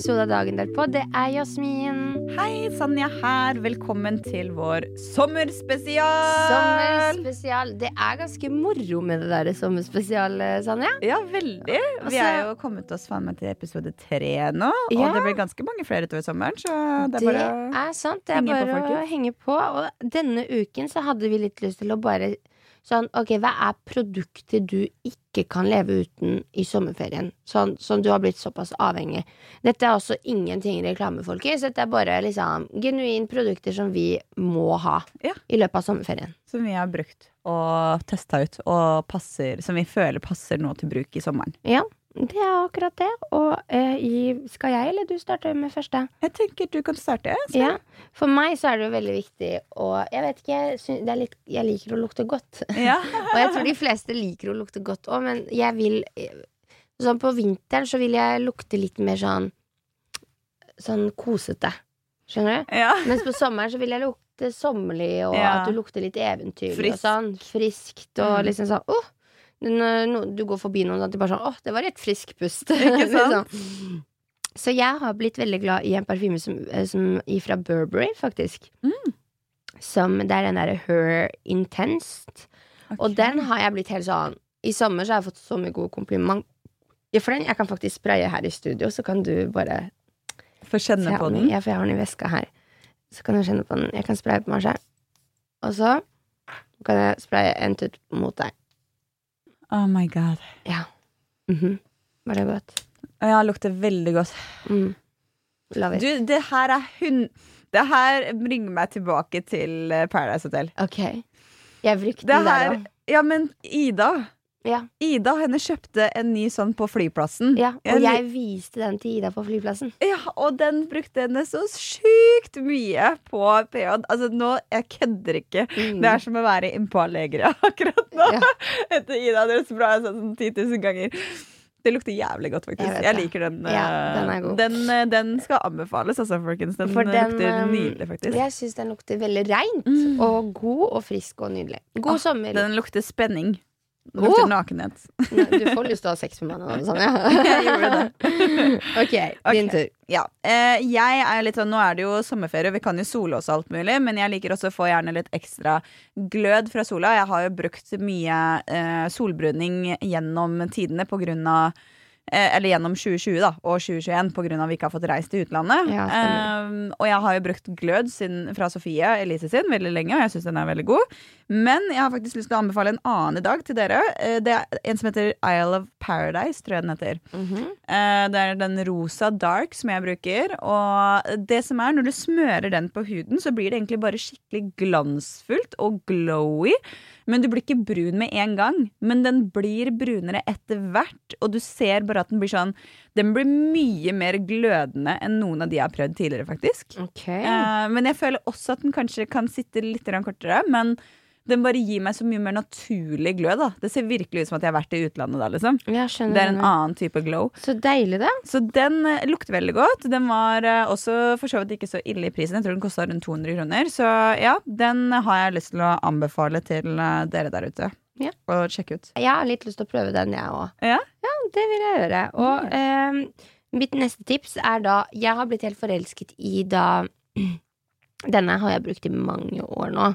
Episode av Dagen derpå. Det er Jasmin. Hei, Sanja her. Velkommen til vår sommerspesial. Sommerspesial. Det er ganske moro med det der sommerspesial, eh, Sanja. Ja, veldig. Vi Altså- er jo kommet oss faen meg til episode tre nå. Ja. Og det blir ganske mange flere utover sommeren, så det er bare å henge er sant. Det er bare å henge på. Og denne uken så hadde vi litt lyst til å bare Sånn, ok, hva er produkter du ikke kan leve uten i sommerferien? Sånn som du har blitt såpass avhengig. Dette er også ingenting reklame, folkens. Dette er bare liksom genuine produkter som vi må ha Ja. i løpet av sommerferien. Som vi har brukt og testa ut, og passer, som vi føler passer nå til bruk i sommeren. Ja, det er akkurat det. Og eh, i, skal jeg eller du starte med første? Jeg tenker du kan starte. Ja. For meg så er det jo veldig viktig å Jeg vet ikke, jeg, litt, jeg liker å lukte godt. Ja. og jeg tror de fleste liker å lukte godt òg, men jeg vil Sånn på vinteren så vil jeg lukte litt mer sånn Sånn kosete. Skjønner du? ja. Mens på sommeren så vil jeg lukte sommerlig, og Ja. at du lukter litt eventyrlig og sånn. Friskt og Mm. liksom sånn no, du går forbi noen at de bare sånn 'Å, det var et frisk pust. Liksom. Så jeg har blitt veldig glad i en parfyme som, eh, som fra Burberry, faktisk. Mm. Som Det er den derre Her Intense. Og den har jeg blitt helt sånn I sommer så har jeg fått så mye gode kompliment ja, for den. Jeg kan faktisk spraye her i studio, så kan du bare Få kjenne på den. Ja, for jeg har den i veska her. Så kan du kjenne på den. Jeg kan spraye på meg selv. Og så kan jeg spraye en tut mot deg. Oh my god. Ja. Mhm. Var det godt? Ja, lukter veldig godt. Mm. Love it. Du, det her er hun... Det her bringer meg tilbake til eh, Paradise Hotel. Ok. Jeg brukte Det den der òg. Ja, men Ida Ja. Ida henne kjøpte en ny sånn på flyplassen. ja. Og en... jeg viste den til Ida på flyplassen. Ja, og den brukte henne så sjukt mye på PH. Altså nå, jeg kødder ikke. Mm. Det er som å være innpå Allegria akkurat nå. Ja. Etter Ida hadde spraya sånn 10 000 ganger. Det lukter jævlig godt, faktisk. Jeg Jeg, liker den. Ja, eh, den god. Den, eh, den skal anbefales, altså, folkens. Den, den, lukter um, nydelig, faktisk. Jeg syns den lukter veldig reint Mm. og god og frisk og nydelig. God sommer. Den lukter spenning. Den lukter oh! nakenhet. Du får lyst til å ha sex med meg nå, Sanja. det. ok, din tur. Ja, eh, jeg er litt sånn, Nå er det jo sommerferie, vi kan jo sole oss og alt mulig, men jeg liker også å få gjerne litt ekstra glød fra sola. Jeg har jo brukt mye eh, solbruning gjennom tidene på grunn av eller gjennom 2020 da, og 2021 pga. at vi ikke har fått reist til utlandet. Ja, um, og jeg har jo brukt glød sin, fra Sofie Elise sin veldig lenge, og jeg syns den er veldig god. Men jeg har faktisk lyst til å anbefale en annen i dag til dere. Eh, det er en som heter Isle of Paradise, tror jeg den heter. Mhm. Eh, Det er den rosa dark som jeg bruker. Og det som er, når du smører den på huden, så blir det egentlig bare skikkelig glansfullt og glowy. Men du blir ikke brun med en gang. Men den blir brunere etter hvert, og du ser bare at den blir sånn Den blir mye mer glødende enn noen av de jeg har prøvd tidligere, faktisk. Okay. Uh, men jeg føler også at den kanskje kan sitte litt kortere. Men den bare gir meg så mye mer naturlig glød. da Det ser virkelig ut som at jeg har vært i utlandet da. liksom. Det er en annen type glow. Så deilig, det Så den uh, lukter veldig godt. Den var uh, også for så vidt ikke så ille i prisen. Jeg tror den kosta rundt 200 kroner. Så ja, den har jeg lyst til å anbefale til uh, dere der ute. Ja. Og sjekke ut. Jeg har litt lyst til å prøve den, jeg òg. Ja? Ja, det vil jeg gjøre. Og eh, mitt neste tips er da Jeg har blitt helt forelsket i da Denne har jeg brukt i mange år nå.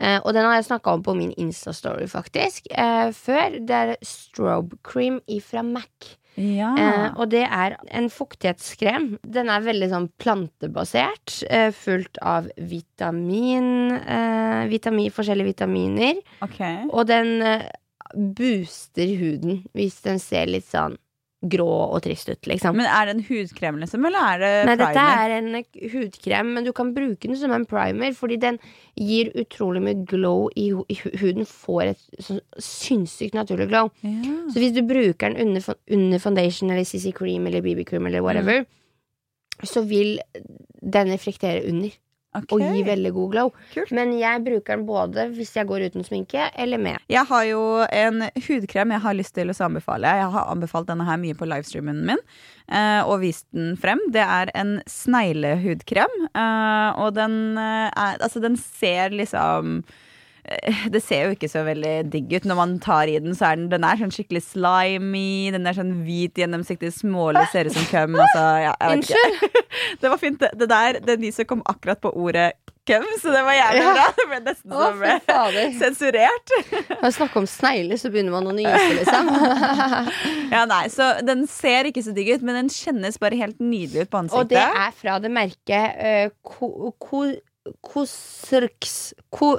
Eh, og den har jeg snakka om på min Insta-story, faktisk. Eh, før. Det er strobe cream ifra Mac. Ja. Eh, og det er en fuktighetskrem. Den er veldig sånn plantebasert. Eh, fullt av vitamin, eh, vitamin Forskjellige vitaminer. Okay. Og den eh, booster huden hvis den ser litt sånn grå og trist ut, liksom. Men er det en hudkrem, liksom, eller er det Nei, primer? dette er en hudkrem, men du kan bruke den som en primer, fordi den gir utrolig mye glow i, i huden. Får et sånn sinnssykt naturlig glow. ja. Så hvis du bruker den under, under foundation eller CC cream eller BB cream eller whatever, Mm. så vil den reflektere under. Ok. og gi veldig god glow. Kult. Men jeg bruker den både hvis jeg går uten sminke, eller med. Jeg har jo en hudkrem jeg har lyst til å anbefale. Jeg har anbefalt denne her mye på livestreamen min. eh, og vist den frem. Det er en sneglehudkrem. eh, og den eh, er Altså, den ser liksom det ser jo ikke så veldig digg ut. Når man tar i den, så er den, den er sånn skikkelig slimy. Den er sånn hvit, gjennomsiktig, smålig, ser ut som køm. Altså, ja, Unnskyld! Det var fint. Det, der, det lyset kom akkurat på ordet køm, så det var jævlig Ja. bra. Det ble nesten Å, som sensurert. Når man snakker om snegler, så begynner man å nyse, liksom. Ja, nei, så Den ser ikke så digg ut, men den kjennes bare helt nydelig ut på ansiktet. Og det er fra det merket uh, ko, ko, Kosrks ko,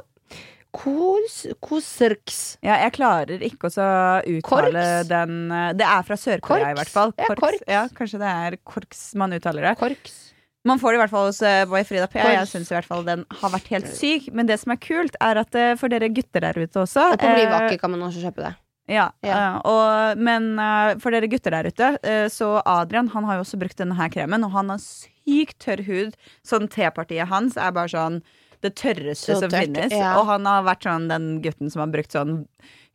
kos, Kosrks. Ja, jeg klarer ikke å uttale Korks? den eh, Det er fra Sør-Korea, i hvert fall. Ja, korks. Ja, kanskje det er korks man uttaler det. Korks. Man får det i hvert fall hos Boy Frida P. Jeg Korks. syns i hvert fall den har vært helt syk. Men det som er kult, er at eh, for dere gutter der ute også Og på Bli eh, vakker kan man også kjøpe det. Ja, Ja. eh, og, men eh, for dere gutter der ute, eh, så Adrian han har jo også brukt denne her kremen, og han har sykt tørr hud. Sånn T-partiet hans er bare sånn det tørreste som tørt, finnes. ja. Og han har vært sånn den gutten som har brukt sånn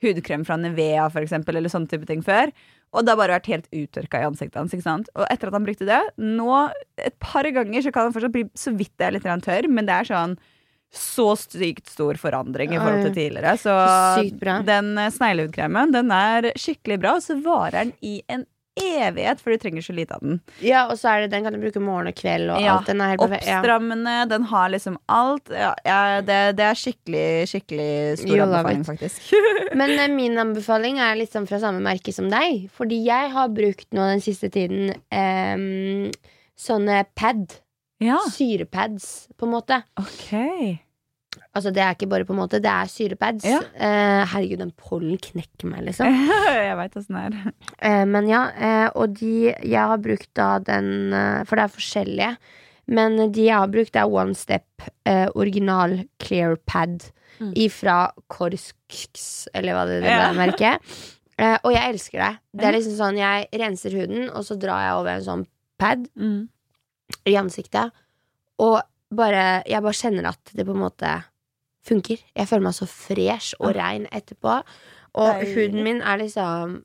hudkrem fra Nivea for eksempel, eller sånne type ting før. Og det har bare vært helt uttørka i ansiktet hans. ikke sant? Og etter at han brukte det, nå et par ganger så kan han fortsatt bli så vidt det er litt tørr, men det er sånn så sykt stor forandring i forhold til tidligere. Så den eh, sneglehudkremen den er skikkelig bra, og så varer den i en evighet, for du trenger så lite av den. Ja, og så er det den kan du bruke morgen og kveld og Ja, alt. Den er helt perfekt. Ja. Oppstrammende, den har liksom alt. Ja, det, det er skikkelig, skikkelig stor You anbefaling, faktisk. Men eh, min anbefaling er liksom fra samme merke som deg. Fordi jeg har brukt nå den siste tiden em, sånne pad. ja, Syrepads, på en måte. ok. Altså det er ikke bare på en måte, det er syrepads. Ja. Eh, herregud, den pollen knekker meg, liksom. Jeg veit åssen det er. Eh, men ja, eh, og de jeg har brukt da den eh, For det er forskjellige. Men de jeg har brukt, er One Step eh, original clear pad Mm. ifra Korsks, eller hva det, det Ja. er merket. Eh, og jeg elsker det. Det er liksom sånn Jeg renser huden, og så drar jeg over en sånn pad Mm. i ansiktet. Og bare, jeg bare kjenner at det på en måte funker. Jeg føler meg så fresh og rein etterpå. Og huden min er liksom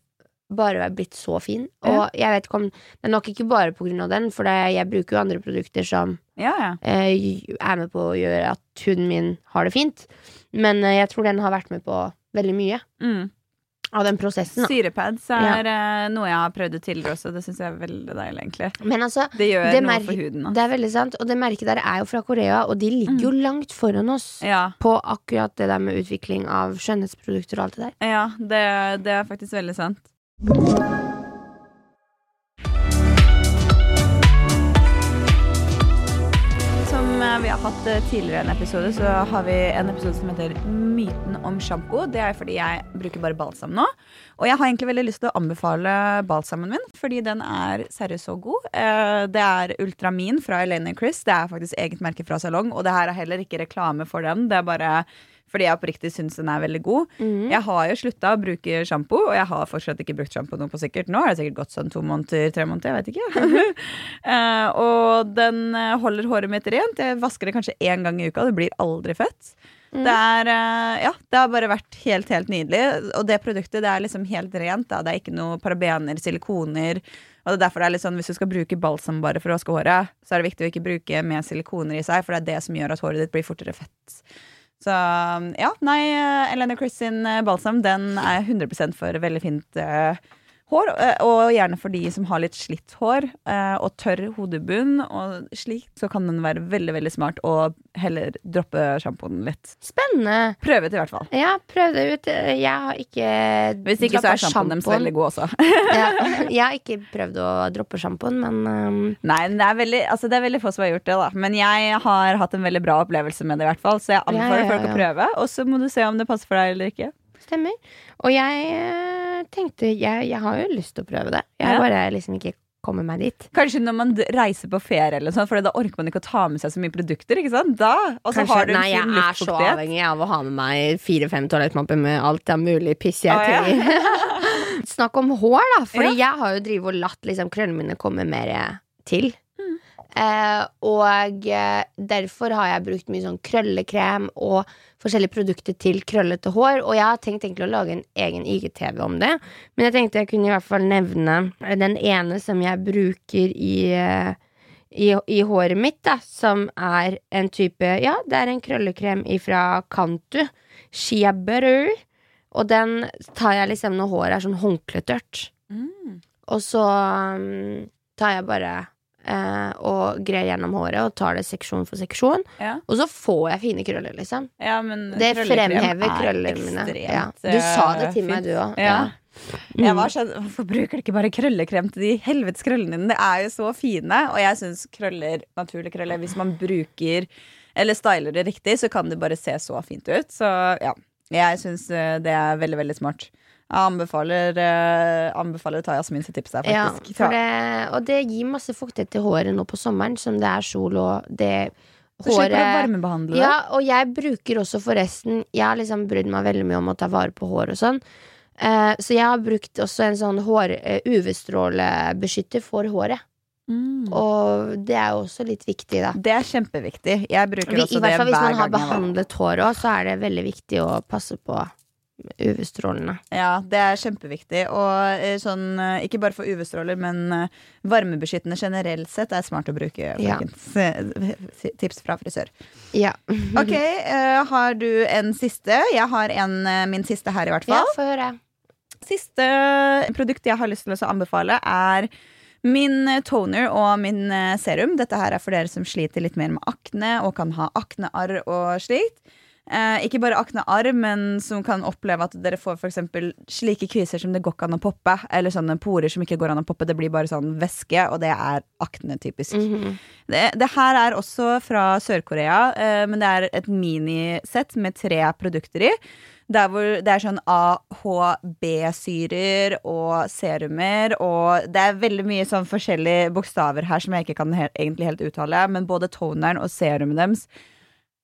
bare blitt så fin. Og jeg vet ikke om Det er nok ikke bare på grunn av den, for jeg bruker jo andre produkter som Ja, ja. eh, er med på å gjøre at huden min har det fint. Men eh, jeg tror den har vært med på veldig mye Mm. Av den prosessen. Da. Syrepads er ja. noe jeg har prøvd ut tidligere også. Det syns jeg er veldig deilig, egentlig. Men altså, Det gjør Det noe for huden. Også. det er veldig sant. Og det merket der er jo fra Korea, og de ligger jo langt foran oss. Ja, på akkurat det der med utvikling av skjønnhetsprodukter og alt det der. ja det, det er faktisk veldig sant. Vi har hatt eh, tidligere en episode, så har vi en episode som heter Myten om sjampo. Det er fordi jeg bruker bare balsam nå. Og jeg har egentlig veldig lyst til å anbefale balsamen min, fordi den er seriøst så god. Eh, Det er Ultramin fra Elaine Chris. Det er faktisk eget merke fra Salong, og det her er heller ikke reklame for den. Det er bare fordi jeg oppriktig syns den er veldig god. Mm. Jeg har jo slutta å bruke sjampo, og jeg har fortsatt ikke brukt sjampo nå på sikkert. Nå har det sikkert gått sånn to måneder, tre måneder, jeg vet ikke. uh, og den eh, holder håret mitt rent. Jeg vasker det kanskje én gang i uka, det blir aldri fett. Mm. Det er, eh, ja, det har bare vært helt, helt nydelig. Og det produktet det er liksom helt rent. Da. Det er ikke noe parabener, silikoner. Og det er derfor det er litt sånn, Hvis du skal bruke balsam bare for å vaske håret, så er det viktig å ikke bruke med silikoner i seg, for det er det som gjør at håret ditt blir fortere fett. Så ja, nei, Elena Chris sin balsam den er 100 for veldig fint eh, hår. eh, Og gjerne for de som har litt slitt hår eh, og tørr hodebunn. Og slik så kan den være veldig veldig smart å heller droppe sjampoen litt. Spennende. Prøve det i hvert fall. Ja, prøv det ut. Jeg har ikke Hvis ikke så er sjampoen deres veldig god også. ja, jeg har ikke prøvd å droppe sjampoen, men um, Nei, det er, veldig, altså det er veldig få som har gjort det, da. Men jeg har hatt en veldig bra opplevelse med det, i hvert fall. Så jeg anbefaler Ja, ja, folk å prøve. Og så må du se om det passer for deg eller ikke. Stemmer. Og jeg eh, tenkte jeg, jeg har jo lyst til å prøve det. Jeg har Ja. bare liksom ikke kommet meg dit. Kanskje når man reiser på ferie, eller sånn, for da orker man ikke å ta med seg så mye produkter. ikke sant? Da, Og så har du en nei, jeg er så avhengig av å ha med meg fire-fem toalettmapper med alt det er mulig piss jeg Å, ja. Snakk om hår, da. Fordi jeg har jo drivet og latt liksom, krøllene mine komme mer til. Eh, og eh, derfor har jeg brukt mye sånn krøllekrem og forskjellige produkter til krøllete hår. Og jeg har tenkt egentlig å lage en egen IGTV om det, men jeg tenkte jeg kunne i hvert fall nevne den ene som jeg bruker i eh, i, i håret mitt, da, som er en type Ja, det er en krøllekrem ifra Kantu. Shia butter. Og den tar jeg liksom når håret er sånn håndkletørt. Mm. Og så um, tar jeg bare eh, og greier gjennom håret og tar det seksjon for seksjon. Ja. Og så får jeg fine krøller, liksom. ja, men Det fremhever er krøllene mine. Ja. Du sa det til eh, meg, du òg. Mm. Sånn, Hvorfor bruker du ikke bare krøllekrem til de helvetes krøllene dine? Det er jo så fine. Og jeg syns krøller, naturlige krøller, hvis man bruker eller styler det riktig, så kan det bare se så fint ut. Så ja, jeg syns det er veldig, veldig smart. Jeg anbefaler, eh, anbefaler å ta Jasmin sitt tips der, Ja, faktisk. for det, og det gir masse fuktighet til håret nå på sommeren, som det er sol og det å varmebehandle. Ja, og jeg bruker også forresten Jeg har liksom brydd meg veldig mye om å ta vare på hår og sånn. Eh, så jeg har brukt også en sånn hår, eh, UV-strålebeskytter for håret. Mm. Og det er jo også litt viktig, da. Det er kjempeviktig. Jeg bruker I også hvert det fall hvis man har gang behandlet håret òg, så er det veldig viktig å passe på UV-strålene. Ja, det er kjempeviktig. Og eh, sånn, eh, ikke bare for UV-stråler, men eh, varmebeskyttende generelt sett er smart å bruke. Ja. Tips fra frisør. Ja. Ok, har du en siste? Jeg har en, min siste her, i hvert ja, fall. få høre. Siste produkt jeg har lyst til å anbefale, er min toner og min serum. Dette her er for dere som sliter litt mer med akne og kan ha aknearr og slikt. Eh, ikke bare aknearr, men som kan oppleve at dere får eksempel slike kviser som det går ikke an å poppe, eller sånne porer som ikke går an å poppe. Det blir bare sånn væske, og det er akne typisk. Mhm. Det, det her er også fra Sør-Korea, eh, men det er et minisett med tre produkter i. Der hvor det er sånn AHB-syrer og serumer, og det er veldig mye sånn forskjellige bokstaver her som jeg ikke kan he egentlig helt uttale, men både toneren og serumet deres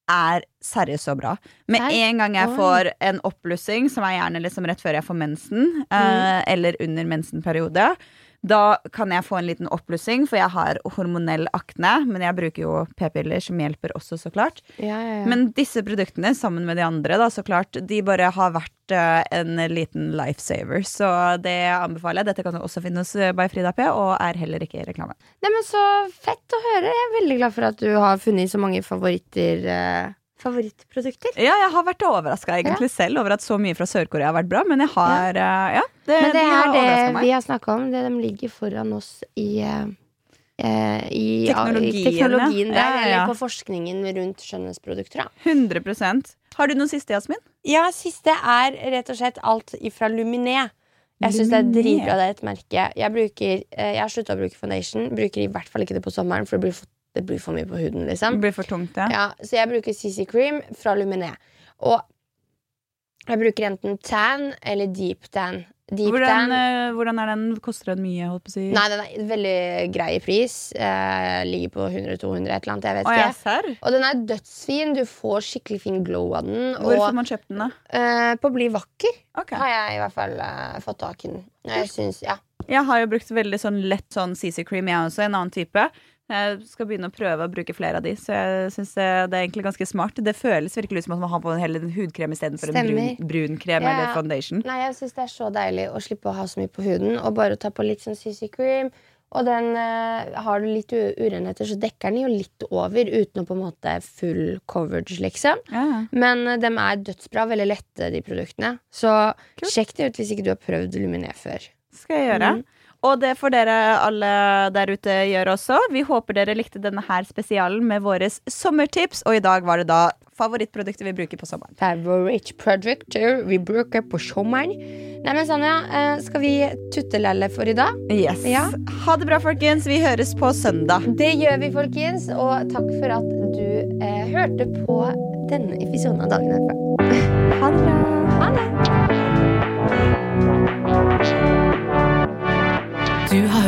er seriøst så bra. Med Nei? en gang jeg får en oppblussing, som er gjerne liksom rett før jeg får mensen, eh, eller under mensenperiode, da kan jeg få en liten oppblussing, for jeg har hormonell akne. Men jeg bruker jo p-piller, som hjelper også, så klart. Ja, ja, ja. Men disse produktene, sammen med de andre, da, så klart, de bare har vært uh, en liten lifesaver. Så det anbefaler jeg. Dette kan du også finne hos eh, By Frida P, og er heller ikke reklame. Nei, men Så fett å høre. Jeg er veldig glad for at du har funnet så mange favoritter. eh, favorittprodukter. Ja, jeg har vært overraska egentlig selv over at så mye fra Sør-Korea har vært bra, men jeg har eh, Ja, det, Men det de er det meg. vi har snakka om. Det de ligger foran oss i eh, eh, i, Teknologien, i teknologien der, Ja, ja, ja. eller på forskningen rundt skjønnhetsprodukter. Da. 100% Har du noe siste, Jasmin? Ja, siste er rett og slett alt ifra Luminé. Jeg syns det er dritbra. Det er et merke. Jeg, bruker, eh, jeg har slutta å bruke foundation. Bruker i hvert fall ikke det på sommeren, for det blir for, det blir for mye på huden. Det liksom blir for tungt, ja. ja, Så jeg bruker CC Cream fra Luminé. Og jeg bruker enten tan eller deep tan. Deep Hvordan, tan eh, hvordan er den? Koster den mye? Holdt på å si? Nei, den er veldig grei i pris. Eh, ligger på 100-200 et eller annet. Jeg vet Å, ikke. serr? Og den er dødsfin. Du får skikkelig fin glow av den. Hvor får man kjøpt den, da? eh, på Bli vakker okay. har jeg i hvert fall eh, fått tak i den. Jeg synes, ja. Jeg har jo brukt veldig sånn lett sånn CC cream, jeg også. En annen type. Jeg skal begynne å prøve å bruke flere av de, så jeg syns det er egentlig ganske smart. Det føles virkelig ut som at man har på en hel hudkrem istedenfor en brun, brun krem Ja, eller foundation. Nei, jeg syns det er så deilig å slippe å ha så mye på huden, og bare ta på litt sånn CC cream. Og den eh, har du litt urenheter, så dekker den jo litt over uten å på en måte full coverage, liksom. Ja. Men eh, de er dødsbra, veldig lette, de produktene. Så cool. sjekk det ut hvis ikke du har prøvd Luminé før. Skal jeg gjøre. Mhm. Og det får dere alle der ute gjøre også. Vi håper dere likte denne her spesialen med våre sommertips. Og i dag var det da favorittprodukter vi bruker på sommeren. Favorittprodukter vi bruker på sommeren. Nei, men Sanja, eh, skal vi tuttelelle for i dag? Yes. Ja. Ha det bra, folkens. Vi høres på søndag. Det gjør vi, folkens. Og takk for at du eh, hørte på denne episoden av Dagen herfra. Ha det bra. Ha det!